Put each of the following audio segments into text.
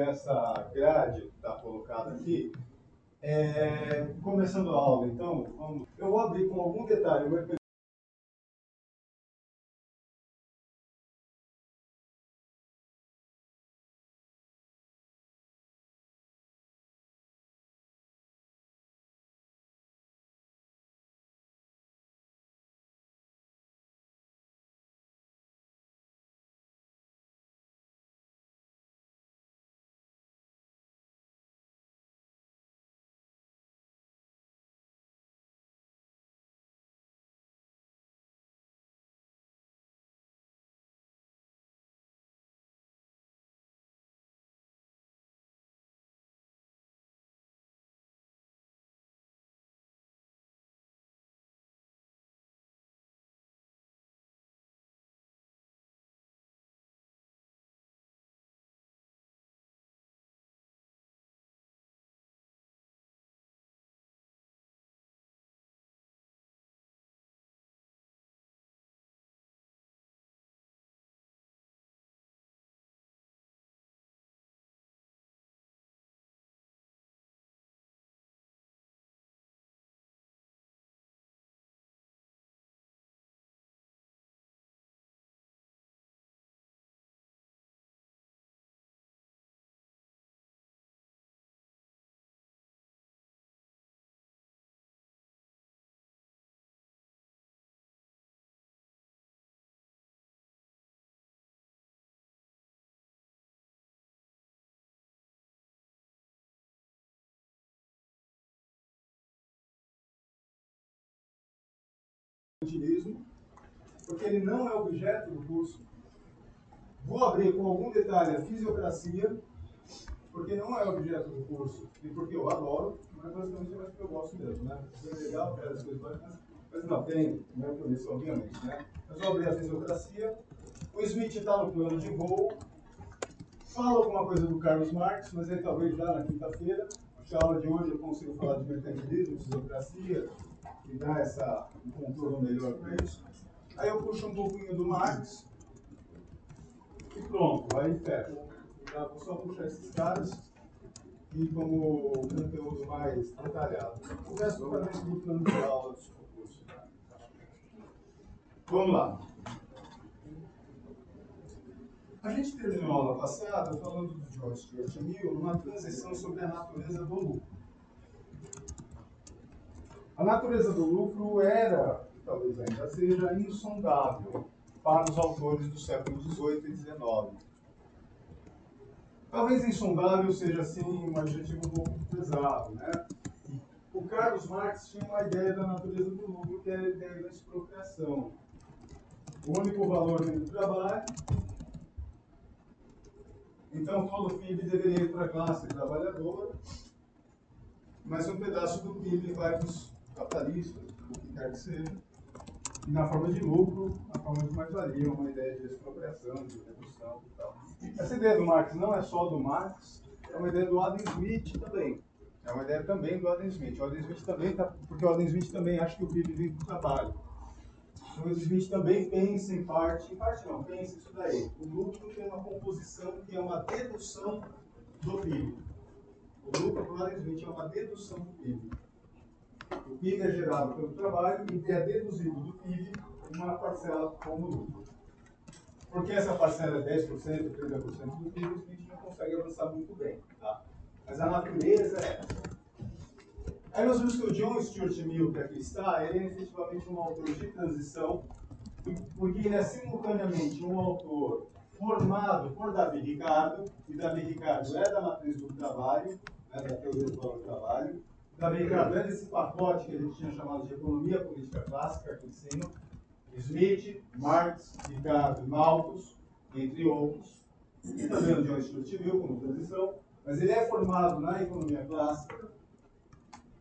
essa grade que está colocada aqui, é, começando a aula, então, vamos, eu vou abrir com algum detalhe porque ele não é objeto do curso. Vou abrir com algum detalhe a fisiocracia, porque não é objeto do curso e porque eu adoro, mas basicamente é porque eu gosto mesmo, né? É legal, quero as coisas mas, mas não tem, não é por isso, obviamente, né? Mas vou abrir a fisiocracia. O Smith está no plano de voo, fala alguma coisa do Carlos Marx, mas aí talvez já na quinta-feira. A aula de hoje eu consigo falar de mercantilismo, fisiocracia, que dá essa, um contorno melhor para isso. Aí eu puxo um pouquinho do Marx e pronto, aí fecha. Tá? Vou só puxar esses caras e como conteúdo mais detalhado. O resto está dentro plano de aula do curso. Vamos lá. A gente terminou a aula passada falando do George Stuart Mill numa transição sobre a natureza do lucro. A natureza do lucro era, talvez ainda seja, insondável para os autores do século XVIII e XIX. Talvez insondável seja, assim, um adjetivo um pouco pesado, né? O Carlos Marx tinha uma ideia da natureza do lucro, que era a ideia da expropriação. O único valor do trabalho, então todo PIB deveria ir para a classe trabalhadora, mas um pedaço do PIB vai para os capitalistas, o que quer que seja, e na forma de lucro, na forma de mais-valia, uma ideia de expropriação, de redução e tal. Essa ideia do Marx não é só do Marx, é uma ideia do Adam Smith também. É uma ideia também do Adam Smith. O Adam Smith também tá, porque o Adam Smith também acha que o PIB vem do trabalho. Então, o Adam Smith também pensa em parte, em parte não, pensa isso daí. O lucro tem uma composição que é uma dedução do PIB. O lucro, para o Adam Smith, é uma dedução do PIB. O PIB é gerado pelo trabalho e é deduzido do PIB uma parcela como lucro. Porque essa parcela é 10%, 30% do PIB, a gente não consegue avançar muito bem. Tá? Mas a natureza é essa. Aí nós vimos que o John Stuart Mill, que aqui está, ele é efetivamente um autor de transição, porque ele é simultaneamente um autor formado por Davi Ricardo, e Davi Ricardo é da matriz do trabalho, né, da teoria do trabalho, também gravando esse pacote que a gente tinha chamado de economia política clássica aqui em cima, Smith, Marx, Ricardo Malthus, entre outros, e também o John Stuart Mill como transição, mas ele é formado na economia clássica,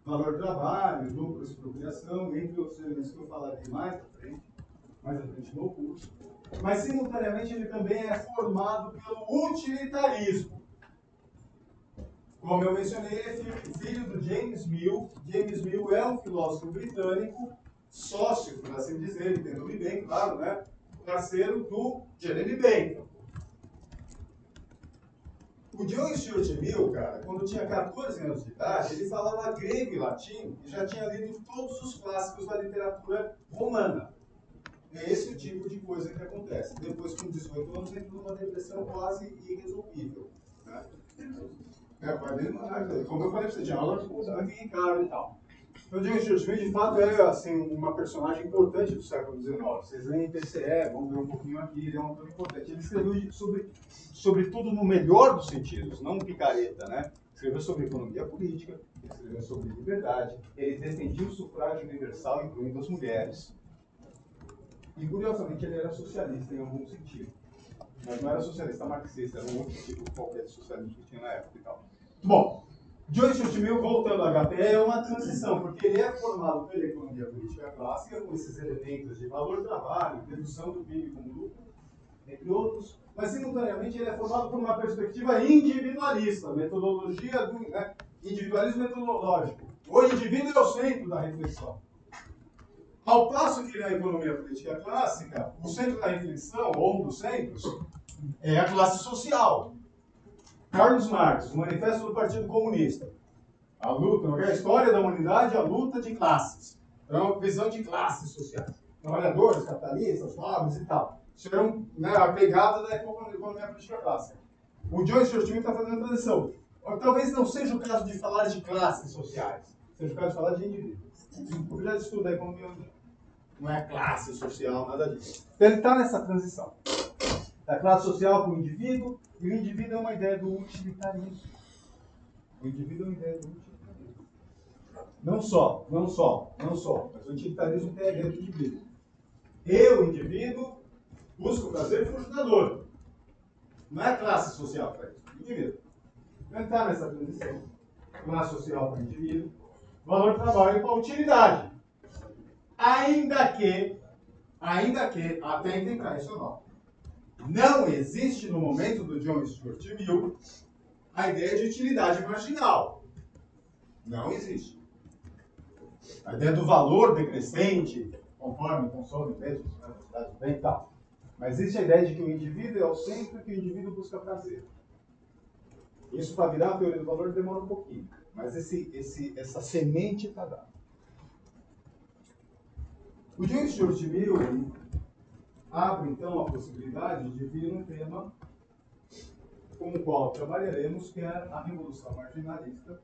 valor do trabalho, lucro, expropriação, entre outros elementos que eu falarei mais à frente, mais à frente no curso. Mas, simultaneamente, ele também é formado pelo utilitarismo. Como eu mencionei, ele é filho do James Mill. James Mill é um filósofo britânico, sócio, por assim dizer, entendo-me bem, claro, né? Parceiro do Jeremy Bentham. O John Stuart Mill, cara, quando tinha 14 anos de idade, ele falava grego e latim e já tinha lido todos os clássicos da literatura romana. É esse o tipo de coisa que acontece. Depois, com 18 anos, entra numa depressão quase irresolvível. Né? É, vai demorar. Como eu falei pra você, aula de muito em casa e tal. Então, James Churchill, de fato, é assim, uma personagem importante do século XIX. Vocês leem PCE, vamos ver um pouquinho aqui, ele é um autor importante. Ele escreveu sobre, sobre tudo no melhor dos sentidos, não picareta, né? Escreveu sobre economia política, escreveu sobre liberdade, ele defendia o sufrágio universal, incluindo as mulheres. E, curiosamente, ele era socialista em algum sentido. Mas não era socialista marxista, era um outro tipo qualquer de socialismo que tinha na época e tal. Bom, John Stuart Mill, voltando ao HPE, é uma transição, porque ele é formado pela economia política clássica, com esses elementos de valor trabalho, redução do PIB como lucro, entre outros, mas simultaneamente ele é formado por uma perspectiva individualista, metodologia do né, individualismo metodológico. O indivíduo é o centro da reflexão. Ao passo que na economia política clássica, o centro da reflexão, ou um dos centros, é a classe social. Carlos Marx, o Manifesto do Partido Comunista. A luta, a história da humanidade, a luta de classes. Então, uma visão de classes sociais. Trabalhadores, capitalistas, pobres e tal. Isso era né, a pegada da economia política clássica. O John Stuart Mill está fazendo a transição. Talvez não seja o caso de falar de classes sociais, seja o caso de falar de indivíduos. Eu já estudo a economia, não é classe social, nada disso. Então, ele está nessa transição. Da classe social para o indivíduo, e o indivíduo é uma ideia do utilitarismo. O indivíduo é uma ideia do utilitarismo. Não só, não só, não só, mas o utilitarismo tem a ideia do indivíduo. Eu, indivíduo, busco o prazer frustrador. Não é classe social para isso, indivíduo. Então está nessa transição. Classe social para indivíduo, valor do trabalho para utilidade. Ainda que, ainda que, até entender isso não não existe no momento do John Stuart Mill a ideia de utilidade marginal. Não existe. A ideia do valor decrescente, conforme consome mesmo, velocidade do bem e tal. Mas existe a ideia de que o indivíduo é o centro que o indivíduo busca prazer. Isso para virar a teoria do valor demora um pouquinho. Mas esse, esse, essa semente está dada. O John Stuart Mill abre então a possibilidade de vir um tema com o qual trabalharemos, que é a Revolução Marginalista,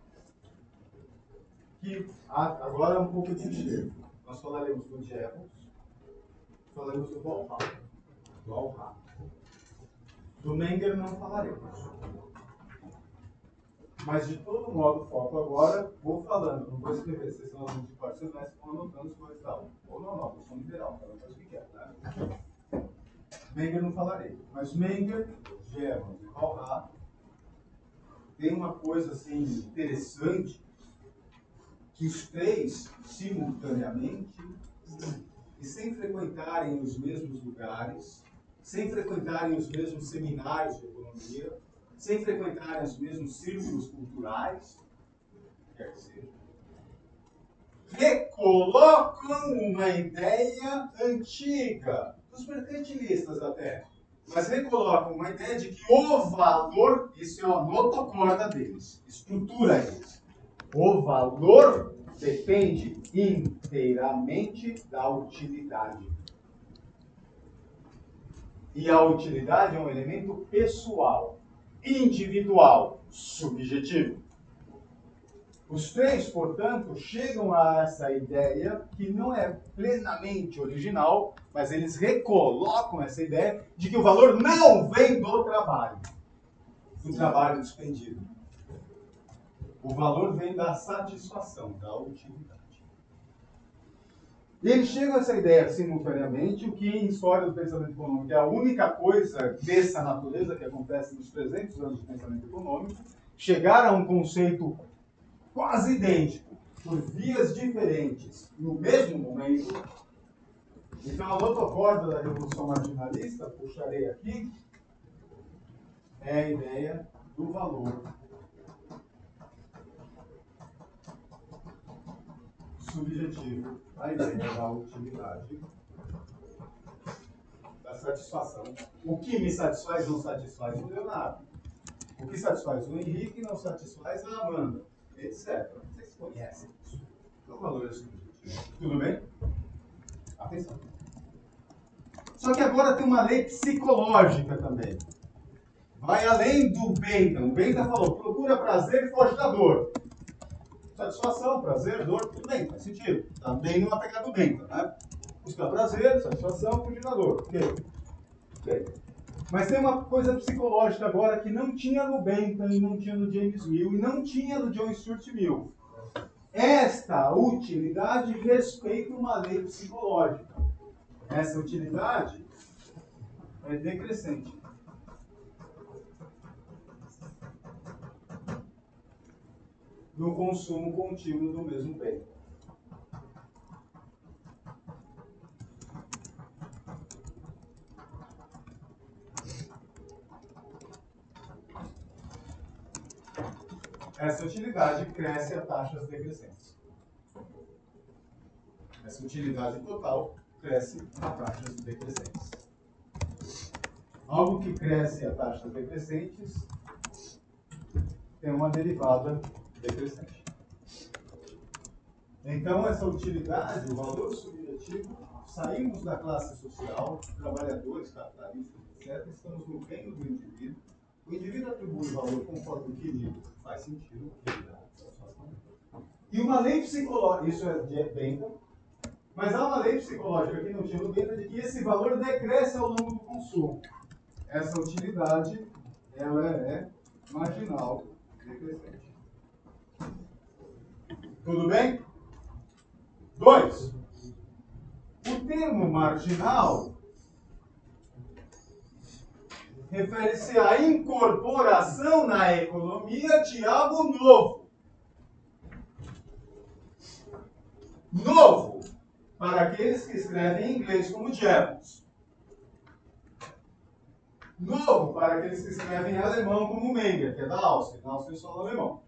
que agora é um pouco de enxergo. Nós falaremos do Jevons, falaremos do Walhalla, do Walhalla. Do Menger não falaremos. Mas de todo modo, foco agora, vou falando, não vou escrever, vocês são alunos de parte, vocês vão anotando as coisas e tal. Ou não, não, eu sou liberal, faz o que quer, né? Menger não falarei. Mas Menger, German e tem uma coisa assim interessante que os três, simultaneamente, e sem frequentarem os mesmos lugares, sem frequentarem os mesmos seminários de economia, sem frequentarem os mesmos círculos culturais, quer que seja, recolocam uma ideia antiga dos mercantilistas até. Mas recolocam uma ideia de que o valor, isso é a notocorda deles, estrutura eles. O valor depende inteiramente da utilidade. E a utilidade é um elemento pessoal, individual, subjetivo. Os três, portanto, chegam a essa ideia que não é plenamente original, mas eles recolocam essa ideia de que o valor não vem do trabalho, do trabalho despendido. O valor vem da satisfação, da utilidade. E eles chegam a essa ideia simultaneamente, o que em história do pensamento econômico é a única coisa dessa natureza que acontece nos 300 anos de pensamento econômico, chegar a um conceito quase idêntico, por vias diferentes, no mesmo momento. Então, a notocorda da revolução marginalista, puxarei aqui, é a ideia do valor. Subjetivo, a ideia da utilidade, da satisfação. O que me satisfaz não satisfaz o Leonardo. O que satisfaz o Henrique não satisfaz a Amanda, etc. Vocês conhecem isso. São valores subjetivos. Tudo bem? Atenção. Só que agora tem uma lei psicológica também. Vai além do Bentham. O Bentham falou, procura prazer e foge da dor. Satisfação, prazer, dor, tudo bem, faz sentido. Está bem numa pegada do Bentham, né? Buscar prazer, satisfação, fugir da dor. Ok. Ok. Mas tem uma coisa psicológica agora que não tinha no Bentham, e não tinha no James Mill, e não tinha no John Stuart Mill. Esta utilidade respeita uma lei psicológica. Essa utilidade é decrescente. No consumo contínuo do mesmo bem. Essa utilidade cresce a taxas decrescentes. Essa utilidade total cresce a taxas decrescentes. Algo que cresce a taxas decrescentes tem uma derivada decrescente. Então, essa utilidade, o valor subjetivo, saímos da classe social, trabalhadores, capitalistas, etc., estamos no reino do indivíduo. O indivíduo atribui valor conforme o equilíbrio faz sentido. E uma lei psicológica, isso é de Bentham, mas há uma lei psicológica tinha no Bentham de que esse valor decresce ao longo do consumo. Essa utilidade, ela é marginal decrescente. Tudo bem? Dois. O termo marginal refere-se à incorporação na economia de algo novo. Novo para aqueles que escrevem em inglês como Jevons. Novo para aqueles que escrevem em alemão como Menger, que é da Áustria. Na Áustria só alemão.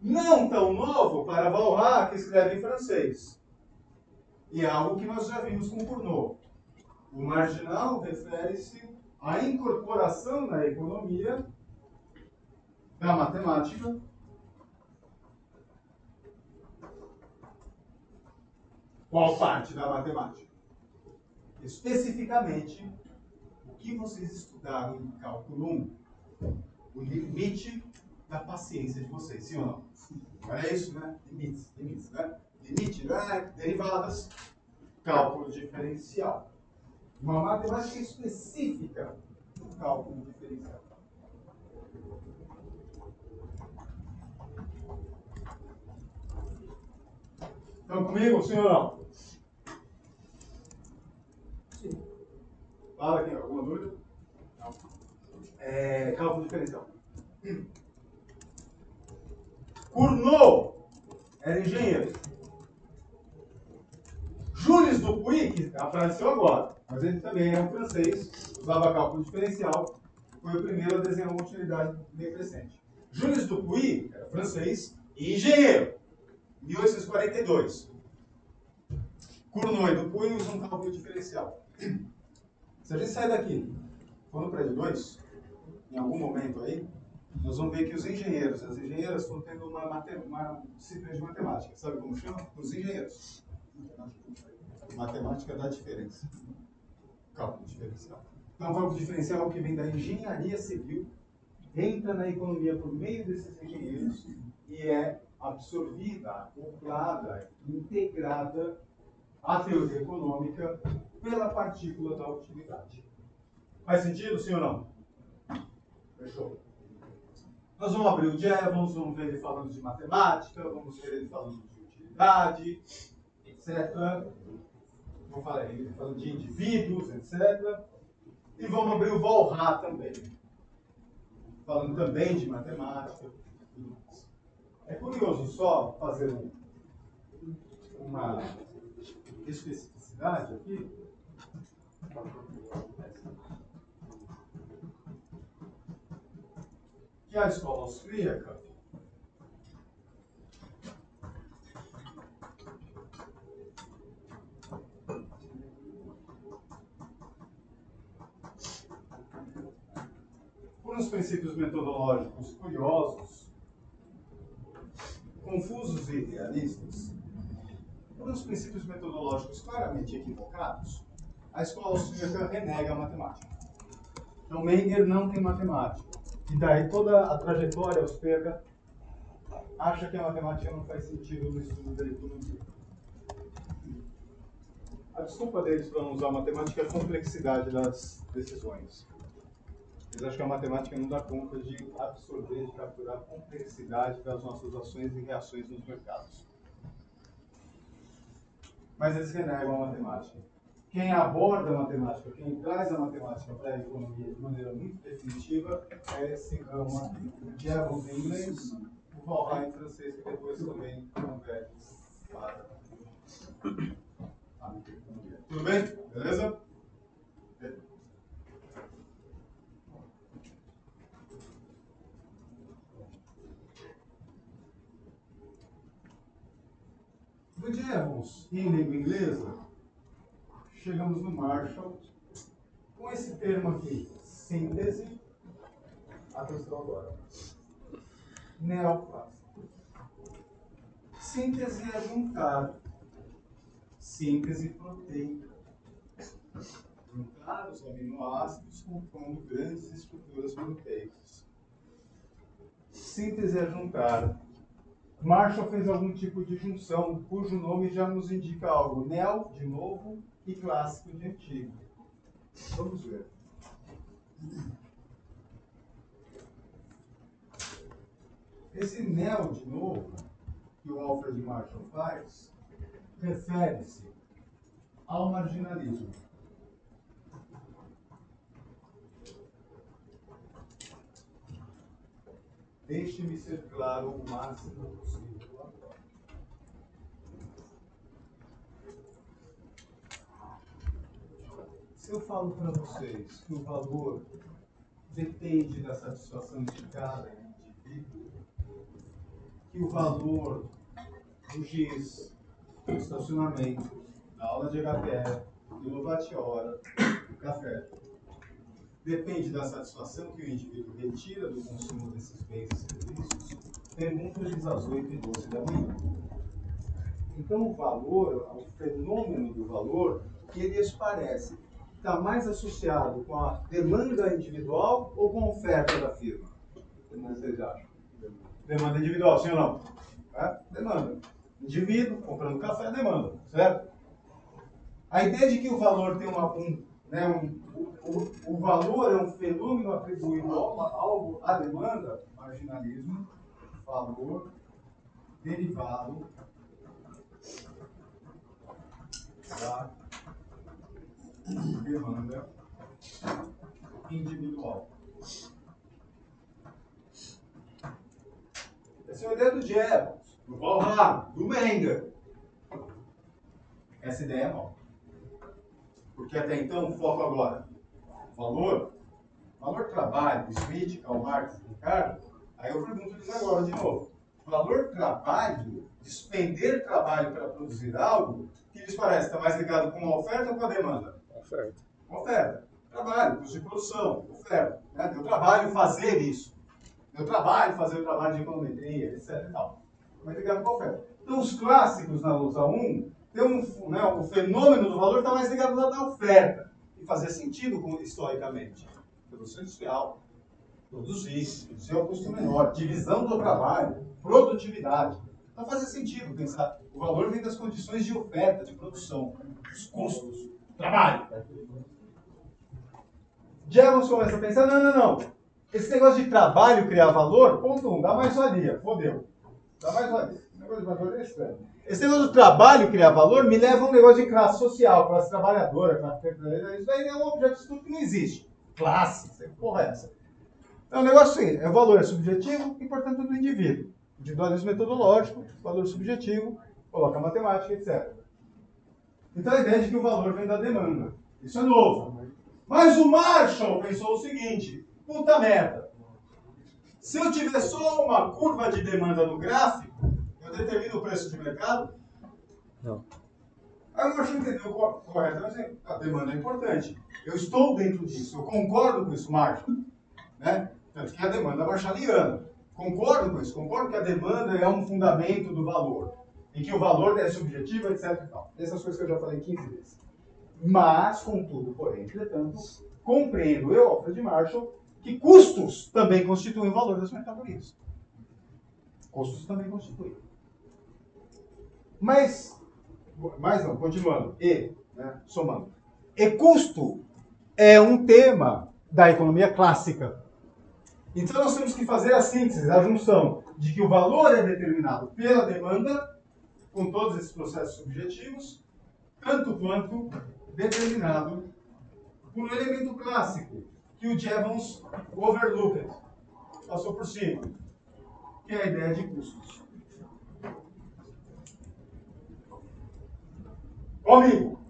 Não tão novo para Valrat, que escreve em francês. E é algo que nós já vimos com Cournot. O marginal refere-se a incorporação na economia da matemática Qual parte da matemática? Especificamente, o que vocês estudaram em cálculo 1? O limite da paciência de vocês, sim ou não? Era isso, né? Limites, limites, né? Limite, né? Derivadas, cálculo diferencial uma matemática específica do cálculo diferencial. Estão comigo, ou não? Sim. Fala aqui, alguma dúvida? Não. É, cálculo diferencial. Cournot era engenheiro. Jules Dupuy, que apareceu agora, mas ele também é um francês, usava cálculo diferencial, foi o primeiro a desenhar uma utilidade decrescente. Jules Dupuy era francês e engenheiro, 1842. Cournot e Dupuy usam cálculo diferencial. Se a gente sair daqui, for no prédio 2, em algum momento aí, nós vamos ver que os engenheiros, as engenheiras estão tendo uma, uma disciplina de matemática. Sabe como chama? Os engenheiros. Matemática da diferença cálculo diferencial. Então, o cálculo diferencial é o que vem da engenharia civil, entra na economia por meio desses engenheiros e é absorvida, acoplada, integrada à teoria econômica pela partícula da utilidade. Faz sentido, sim ou não? Fechou. Nós vamos abrir o Jevons, vamos ver ele falando de matemática, vamos ver ele falando de utilidade, etc como eu falei, falando de indivíduos, etc. E vamos abrir o Volra também, falando também de matemática. É curioso só fazer um, uma especificidade aqui. Que a escola austríaca por por uns princípios metodológicos curiosos, confusos e realistas, por uns princípios metodológicos claramente equivocados, a escola austríaca renega a matemática. Então, Menger não tem matemática. E daí toda a trajetória austríaca acha que a matemática não faz sentido no estudo da economia. A desculpa deles para não usar matemática é a complexidade das decisões. Eles acham que a matemática não dá conta de absorver, de capturar a complexidade das nossas ações e reações nos mercados. Mas eles renegam a matemática. Quem aborda a matemática, quem traz a matemática para a economia de maneira muito definitiva é esse ramo aqui. O Jevons em inglês, o francês, que depois também converte para a economia. Tudo bem? Beleza? Jevons em língua inglesa, chegamos no Marshall com esse termo aqui, síntese, atenção agora, neoclássico. Síntese é juntar, síntese proteica. Juntar os aminoácidos compondo grandes estruturas proteicas. Síntese é juntar Marshall fez algum tipo de junção, cujo nome já nos indica algo. Neo, de novo, e clássico de antigo. Vamos ver. Esse neo, de novo, que o Alfred Marshall faz, refere-se ao marginalismo. Deixe-me ser claro o máximo possível. Se eu falo para vocês que o valor depende da satisfação de cada indivíduo, que o valor do giz, do estacionamento, da aula de HPE, do quilowatt-hora, do café, depende da satisfação que o indivíduo retira do consumo desses bens e serviços, pergunta-lhes às 8 e 12 da manhã. Então, o valor, o fenômeno do valor, que ele parece está mais associado com a demanda individual ou com a oferta da firma? O que vocês acham? Demanda individual, sim ou não? É? Demanda. Indivíduo comprando café, demanda, certo? A ideia de que o valor tem uma, um né, um, o, o, valor é um fenômeno atribuído a algo à demanda, marginalismo, valor derivado da demanda individual. Essa é a ideia do Jevons, do Valhalla, do Menger. Essa ideia é nova. Porque até então, foco agora. Valor, valor trabalho, Smith, Karl Marx, Ricardo, aí eu pergunto-lhes agora de novo. Valor trabalho, despender trabalho para produzir algo, que lhes parece está mais ligado com a oferta ou com a demanda? Oferta. Oferta. Trabalho, custo de produção, oferta. Né? Meu trabalho fazer isso. Meu trabalho fazer o trabalho de econometria, etc. Tal. Mais ligado com a oferta. Então, os clássicos na lousa 1 tem um, né, o fenômeno do valor está mais ligado na oferta. E fazia sentido historicamente. Produção industrial, produzir, reduzir o custo menor, divisão do trabalho, produtividade. Então fazia sentido pensar. O valor vem das condições de oferta, de produção, dos custos, trabalho. Jevons começa a pensar, não, não, não. Esse negócio de trabalho criar valor, ponto um, dá mais valia, fodeu. Dá mais valia. O negócio de valor é estranho. Esse negócio do trabalho criar valor me leva a um negócio de classe social, classe trabalhadora, classe petroleira. Isso aí é um objeto de estudo que não existe. Classe, porra é essa? É um negócio assim, é valor é subjetivo e, portanto, é do indivíduo. Individualismo metodológico, valor subjetivo, coloca matemática, etc. Então a ideia é de que o valor vem da demanda. Isso é novo. Mas o Marshall pensou o seguinte: puta merda. Se eu tiver só uma curva de demanda no gráfico, determina o preço de mercado? Não. Aí o Marshall entendeu corretamente, a demanda é importante. Eu estou dentro disso, eu concordo com isso, Marshall. Né? Tanto que é a demanda marshaliana. Concordo com isso, concordo que a demanda é um fundamento do valor, em que o valor é subjetivo, etc. Essas coisas que eu já falei 15 vezes. Mas, contudo, porém, entretanto, compreendo eu, Alfred Marshall, que custos também constituem o valor das mercadorias. Custos também constituem. Mas, mas não, continuando, e, né, somando. E custo é um tema da economia clássica. Então nós temos que fazer a síntese, a junção de que o valor é determinado pela demanda, com todos esses processos subjetivos, tanto quanto determinado por um elemento clássico, que o Jevons overlooked, passou por cima, que é a ideia de custos. Comigo,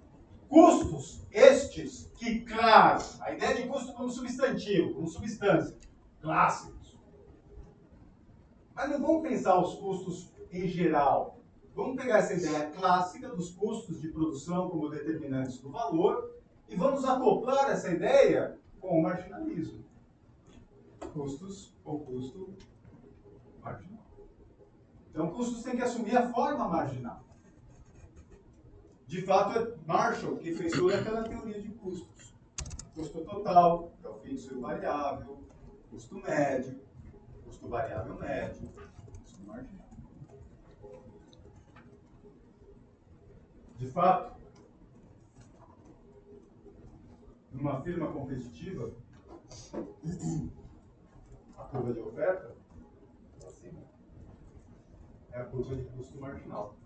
custos estes que, claro, a ideia de custo como substantivo, como substância, clássicos. Mas não vamos pensar os custos em geral. Vamos pegar essa ideia clássica dos custos de produção como determinantes do valor e vamos acoplar essa ideia com o marginalismo. Custos ou custo marginal. Então, custos tem que assumir a forma marginal. De fato, é Marshall que fez toda aquela teoria de custos. Custo total, que é o fixo e o variável, custo médio, custo variável médio, custo marginal. De fato, numa firma competitiva, a curva de oferta acima é a curva de custo marginal,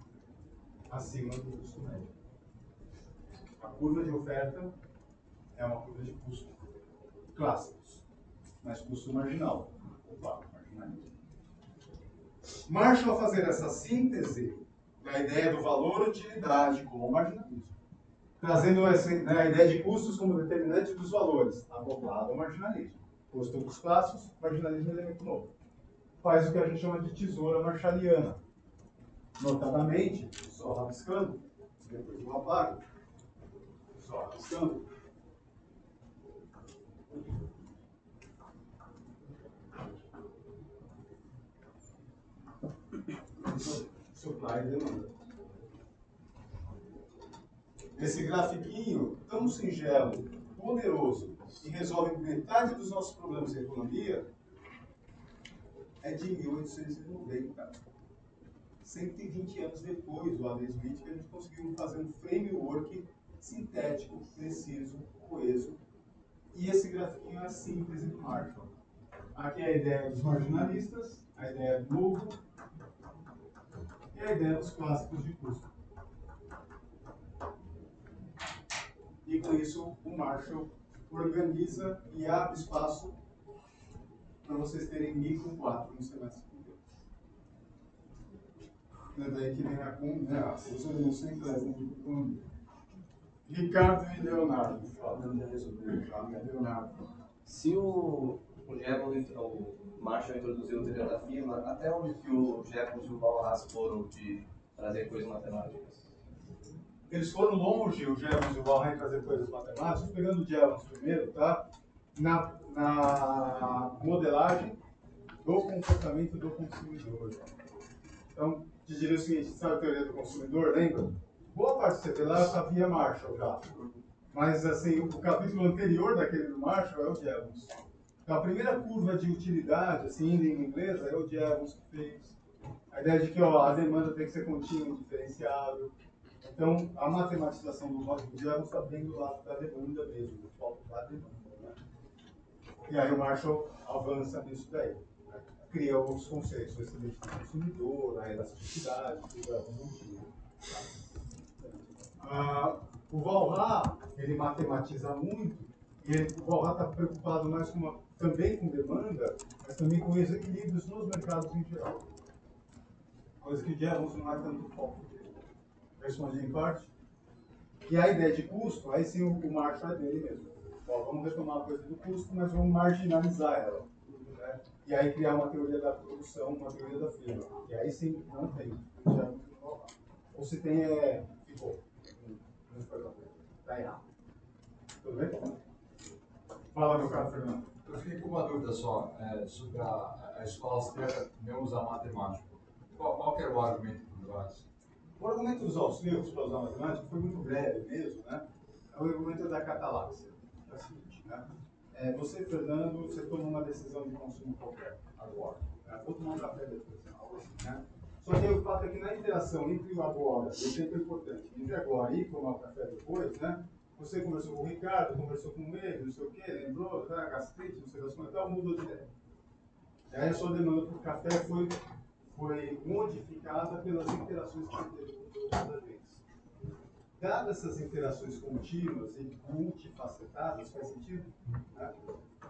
acima do custo médio. A curva de oferta é uma curva de custo clássicos, mas custo marginal. Opa, marginalismo. Marshall, fazer essa síntese da ideia do valor-utilidade como marginalismo, trazendo essa, né, a ideia de custos como determinante dos valores, acoplado ao marginalismo. Custo dos clássicos, marginalismo é elemento novo. Faz o que a gente chama de tesoura marshalliana. Notadamente, só rabiscando, depois eu apago, só e demanda. Esse grafiquinho tão singelo, poderoso, que resolve metade dos nossos problemas de economia, é de 1890. 120 anos depois do Adam Smith, que a gente conseguiu fazer um framework sintético, preciso, coeso. E esse grafiquinho é a síntese do Marshall. Aqui é a ideia dos marginalistas, a ideia do novo e a ideia dos clássicos de custo. E com isso, o Marshall organiza e abre espaço para vocês terem micro 4 no semestre inteiro. É daí que vem a, né, a solução em Ricardo e Leonardo. Leonardo. Se o, o Jevons, o Marshall introduziu o teoria da firma, até onde que o Jevons e o Valras foram de trazer coisas matemáticas? eles foram longe, o Jevons e o Valheim, trazer coisas matemáticas, pegando o Jevons primeiro, tá? Na, na modelagem do comportamento do consumidor. Então, te diria o seguinte, sabe a teoria do consumidor, lembra? Boa parte do CT lá eu sabia Marshall já. Mas, assim, o capítulo anterior daquele do Marshall é o Jevons. Então, a primeira curva de utilidade, assim, em inglesa, é o Jevons que fez. A ideia de que ó, a demanda tem que ser contínua, diferenciável. Então, a matematização do modo de está bem do lado da demanda mesmo, do foco da demanda. Né? E aí o Marshall avança nisso daí. Né? Cria outros conceitos, o do consumidor, a elasticidade, tudo é evolutivo. Ah, o Valra, ele matematiza muito, e ele, o Valra está preocupado mais com uma, também com demanda, mas também com os equilíbrios nos mercados em geral. Coisa que Jevons não é tanto foco respondi em parte. E a ideia de custo, aí sim o, o Marshall é dele mesmo. Ó, vamos retomar a coisa do custo, mas vamos marginalizar ela. Né? E aí criar uma teoria da produção, uma teoria da firma. E aí sim, não tem. Já Ou se tem, é. ficou. Está errado. Tudo bem? Fala, meu caro Fernando. Eu fiquei com uma dúvida só é, sobre a, a escola austríaca não usar matemática. Qual, qual que era o argumento por trás? O argumento dos austríacos para usar matemática foi muito breve mesmo, né? É o argumento da cataláxia. É o seguinte, né? É, você, Fernando, você toma uma decisão de consumo qualquer agora. Né? Vou tomar um café depois, né? Só que o fato é que na interação entre o agora, e o tempo é importante, entre agora e tomar o café depois, né? Você conversou com o Ricardo, conversou com ele, não sei o quê, lembrou, tá, gastrite, não sei das quantas, tal, mudou de ideia. Aí a sua demanda por café foi, foi modificada pelas interações que você teve com os agentes. Dadas essas interações contínuas e multifacetadas, faz sentido? Né?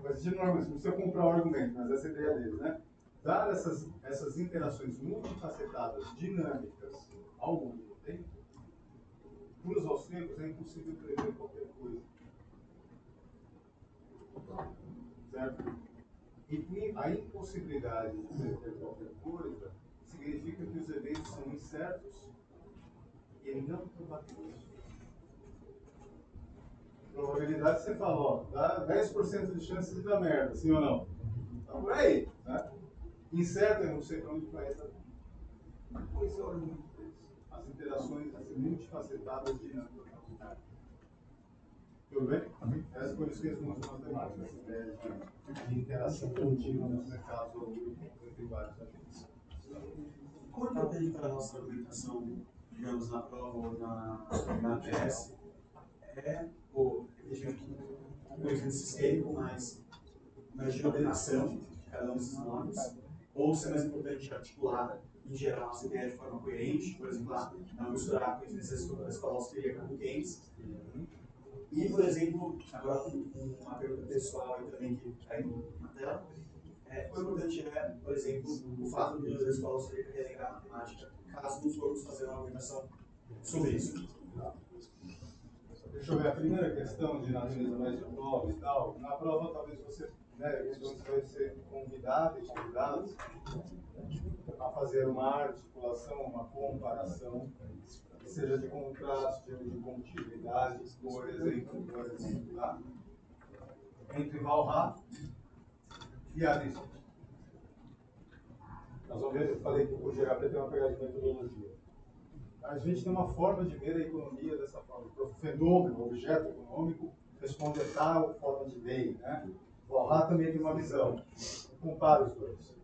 Faz sentido não, não precisa comprar o argumento, mas essa é a ideia deles, né? Dadas essas, essas interações multifacetadas, dinâmicas, ao longo do tempo, para os austríacos é impossível prever qualquer coisa. Certo? E a impossibilidade de prever qualquer coisa significa que os eventos são incertos e não probabilísticos. Probabilidade você fala, ó, dá 10% de chance de dar merda, sim ou não? Então por aí, né? Eu sei para onde vai essa. Pois é, olha muito as interações assim, multifacetadas dinâmicas. Tudo bem? Essa por isso que eles usam matemática, essa ideia de interação contínua nos mercados entre vários agentes. Como é importante para a nossa argumentação, digamos, na prova ou na, na TS, é o conhecimento sistêmico, mas imagina a ordenação de cada um desses nomes, ou se é mais importante articular em geral, essa ideia de forma coerente, por exemplo, lá, não misturar da escola austríaca com Keynes. E, por exemplo, agora uma pergunta pessoal aí também que está na tela, é, quão importante é, por exemplo, o fato de a escola austríaca relembrar matemática, caso não formos fazer uma argumentação sobre isso? Deixa eu ver a primeira questão de natureza mais de prova e tal. Na prova, talvez você, né, vai ser convidado e convidados a fazer uma articulação, uma comparação, seja de contraste de continuidade, por exemplo, por exemplo tá? entre Valhalla e Aristóteles. Nós vamos ver, eu falei que o GHP tem uma pegada de metodologia. A gente tem uma forma de ver a economia dessa forma. O fenômeno, o objeto econômico, responde a tal forma de ver. Né? Valhalla também tem uma visão. Compara os dois.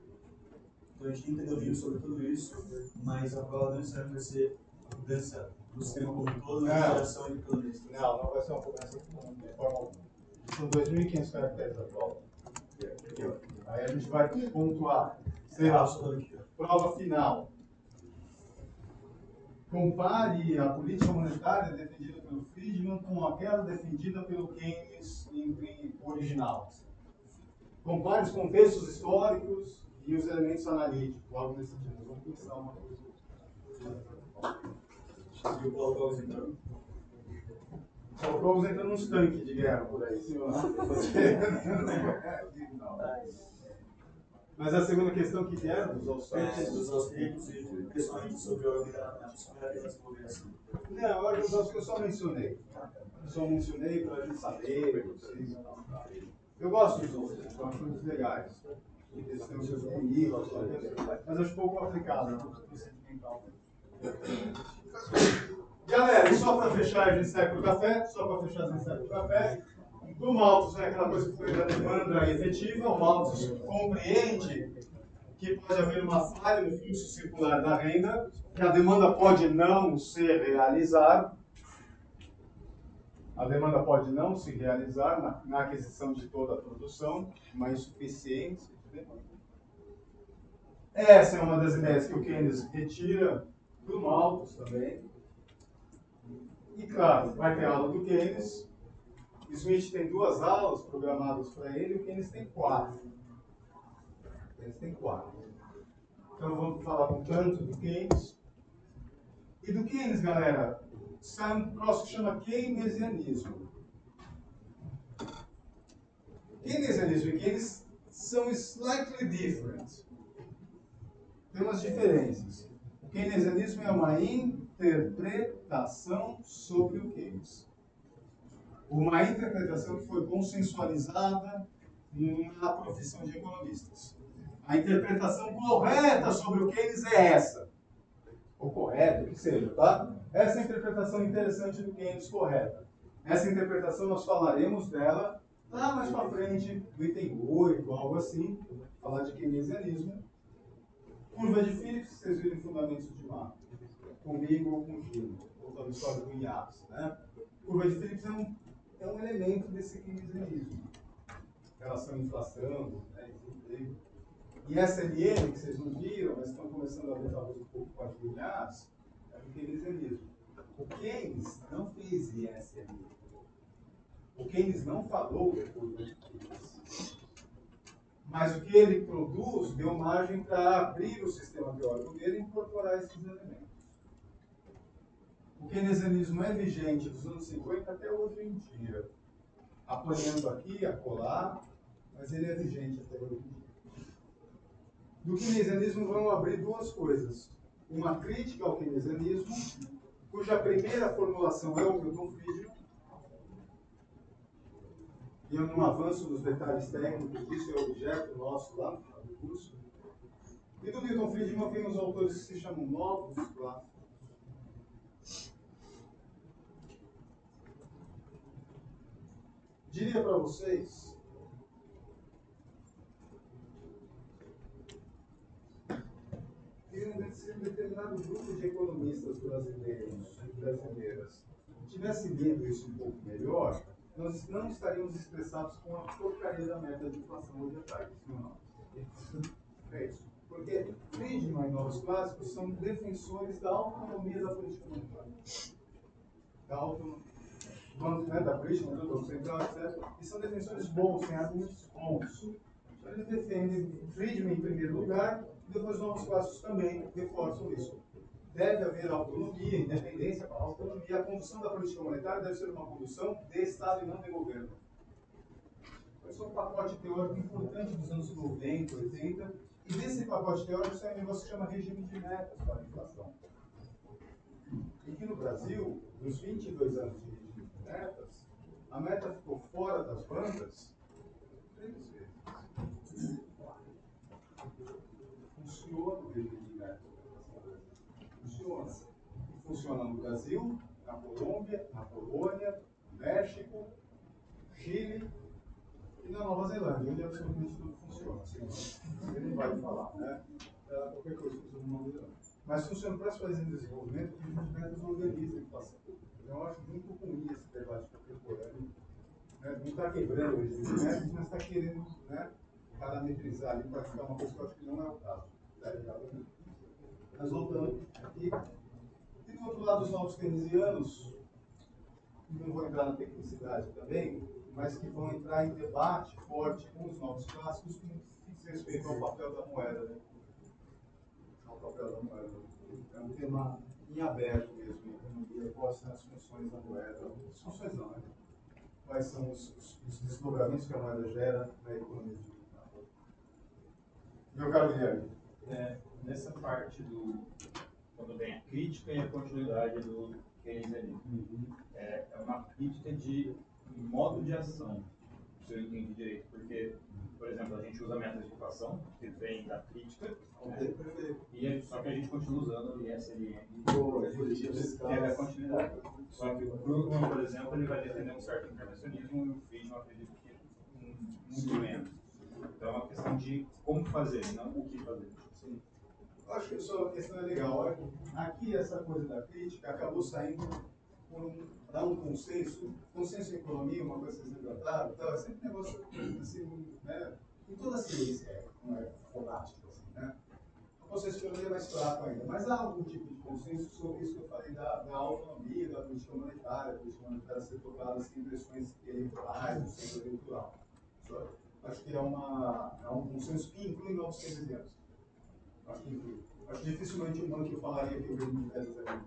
Então a gente tem que ter sobre tudo isso, mas a prova não necessariamente vai ser a mudança do sistema como um todo, a interação entre economistas. Não, não vai ser uma mudança de forma alguma. São 2.500 caracteres a prova. Aí a gente vai pontuar. Sei lá, prova final. Compare a política monetária defendida pelo Friedman com aquela defendida pelo Keynes em original. Compare os contextos históricos e os elementos analíticos, algo nesse sentido. Vamos pensar uma coisa. E o Cox entrando? O Paulo Cox entra nos tanques de guerra por aí, não? Mas a segunda questão que era dos austríacos? É, dos austríacos e principalmente sobre a organização, sobre a desenvolvimento. Não, eu acho que eu só mencionei. Só mencionei para a gente saber, vocês. Eu gosto dos eu acho eles legais eles têm os seus inimigos, mas acho pouco aplicado né? Galera, só para fechar, a gente segue o café, só para fechar, a gente segue o café. O Malthus é aquela coisa que foi da demanda efetiva, o Malthus compreende que pode haver uma falha no fluxo circular da renda, que a demanda pode não se realizar, a demanda pode não se realizar na, na aquisição de toda a produção, uma insuficiência essa é uma das ideias que o Keynes retira do Malthus também. E claro, vai ter aula do Keynes. Smith tem duas aulas programadas para ele, o Keynes tem quatro. O Keynes tem quatro. Então vamos falar um tanto do Keynes. E do Keynes, galera, sai um troço que chama Keynesianismo. Keynesianismo e Keynes são slightly different. Tem umas diferenças. O keynesianismo é uma interpretação sobre o Keynes. Uma interpretação que foi consensualizada na profissão de economistas. A interpretação correta sobre o Keynes é essa. Ou o que seja, tá? Essa é a interpretação interessante do Keynes correta. Essa interpretação nós falaremos dela lá mais para frente, no item 8, algo assim, falar de keynesianismo. Curva de Phillips, vocês viram Fundamentos de Mapa. Comigo ou com Gino, voltando a história do IAPS. Né? Curva de Phillips é um, é um elemento desse keynesianismo. Relação inflação, né, desemprego. E SLM, que vocês não viram, mas estão começando a ver talvez um pouco com as linhadas, é o keynesianismo. O Keynes não fez ISLM. O Keynes não falou depois do Keynes. Mas o que ele produz deu margem para abrir o sistema teórico dele e incorporar esses elementos. O keynesianismo é vigente dos anos 50 até hoje em dia. Apanhando aqui, acolá, mas ele é vigente até hoje em dia. Do keynesianismo vão abrir duas coisas. Uma crítica ao keynesianismo, cuja primeira formulação é o Milton Friedman, e eu não avanço nos detalhes técnicos, isso é objeto nosso lá no curso. E do Milton Friedman tem os autores que se chamam novos clássicos. Diria para vocês que se um determinado grupo de economistas brasileiros e brasileiras tivesse lido isso um pouco melhor, nós não estaríamos estressados com a porcaria da meta de inflação hoje à tarde, não. É isso. Porque Friedman e novos clássicos são defensores da autonomia da política monetária. Da autonomia. Né, da política do Banco Central, etc. E são defensores bons, têm argumentos bons. Então eles defendem Friedman em primeiro lugar, depois novos clássicos também reforçam isso deve haver autonomia, independência autonomia. A condução da política monetária deve ser uma condução de Estado e não de governo. Esse é um pacote teórico importante dos anos 90, 80. E desse pacote teórico sai um negócio que chama regime de metas para a inflação. E que no Brasil, nos 22 anos de regime de metas, a meta ficou fora das bancas três vezes. Funciona o regime funciona. Funciona no Brasil, na Colômbia, na Polônia, no México, Chile e na Nova Zelândia, onde absolutamente tudo funciona. Assim, ele não vai falar, né? É, qualquer coisa funciona na Nova. Mas funciona para os países em desenvolvimento que os métodos organizam a inflação. Então, eu acho muito ruim esse debate contemporâneo. Né? Não está quebrando os métodos, mas está querendo né, parametrizar ali para ficar uma coisa que eu acho que não é o caso. Mas voltando aqui. E do outro lado, os novos keynesianos, não vou entrar na tecnicidade também, mas que vão entrar em debate forte com os novos clássicos diz respeito ao papel da moeda. Né? Ao papel da moeda. É um tema em aberto mesmo, em economia, quais são as funções da moeda. As funções não, né? Quais são os, os, os desdobramentos que a moeda gera na economia digital. Meu caro Guilherme. É, nessa parte do. quando vem a crítica e a continuidade do keynesianismo. Uhum. É, é uma crítica de modo de ação, se eu entendi direito, porque, por exemplo, a gente usa métodos de equação, que vem da crítica, né? e só que a gente continua usando o ISLM, que é da continuidade. Só que o Krugman, por exemplo, ele vai defender um certo intervencionismo e o Friedman acredito que muito menos. Então é uma questão de como fazer, não o que fazer. Acho que a questão é legal. Aqui essa coisa da crítica acabou saindo por um, dar um consenso, consenso em economia, uma coisa que vocês levantaram, então, é sempre um negócio assim, né? Em toda a ciência não é fonástico, assim, né? O consenso de economia é mais fraco ainda, mas há algum tipo de consenso sobre isso que eu falei da, da autonomia da política monetária, a política monetária ser tocada sem pressões eleitorais, no centro eleitoral. Acho que é, uma, é um consenso que inclui novos keynesianos. Acho que Acho dificilmente um que eu falaria que o mesmo de Fezes é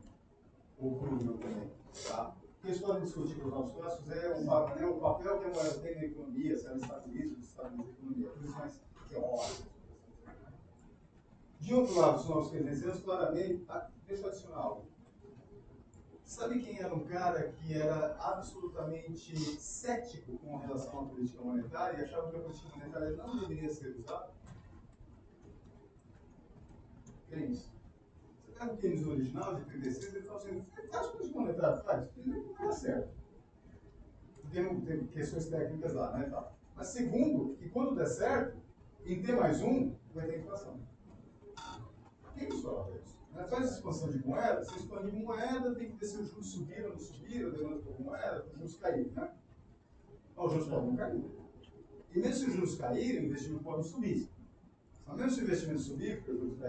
ou Krugman também. Tá? O que podem discutir com os nossos clássicos é o, né, o papel que a moeda tem na economia, se ela estabiliza ou desestabiliza a economia, coisas mais teóricas. De outro lado, os nossos keynesianos, claramente, ah, deixa eu adicionar algo. Sabe quem era um cara que era absolutamente cético com relação à política monetária e achava que a política monetária não deveria ser usada? Keynes. Você pega o Keynes original, de 36, ele fala assim, faz política monetária, faz. Primeiro, não dá certo. Tem, tem questões técnicas lá, né? Tá. Mas segundo, que quando der certo, em T mais um, vai ter inflação. Quem fala isso? Né? Faz expansão de moeda, você expande moeda, tem que ver se os juros subiram ou não subiram, demanda por moeda, os juros caíram, né? Não, os juros podem cair. E mesmo se os juros caírem, o investimento pode subir. Mas mesmo se o investimento subir, porque os juros caírem,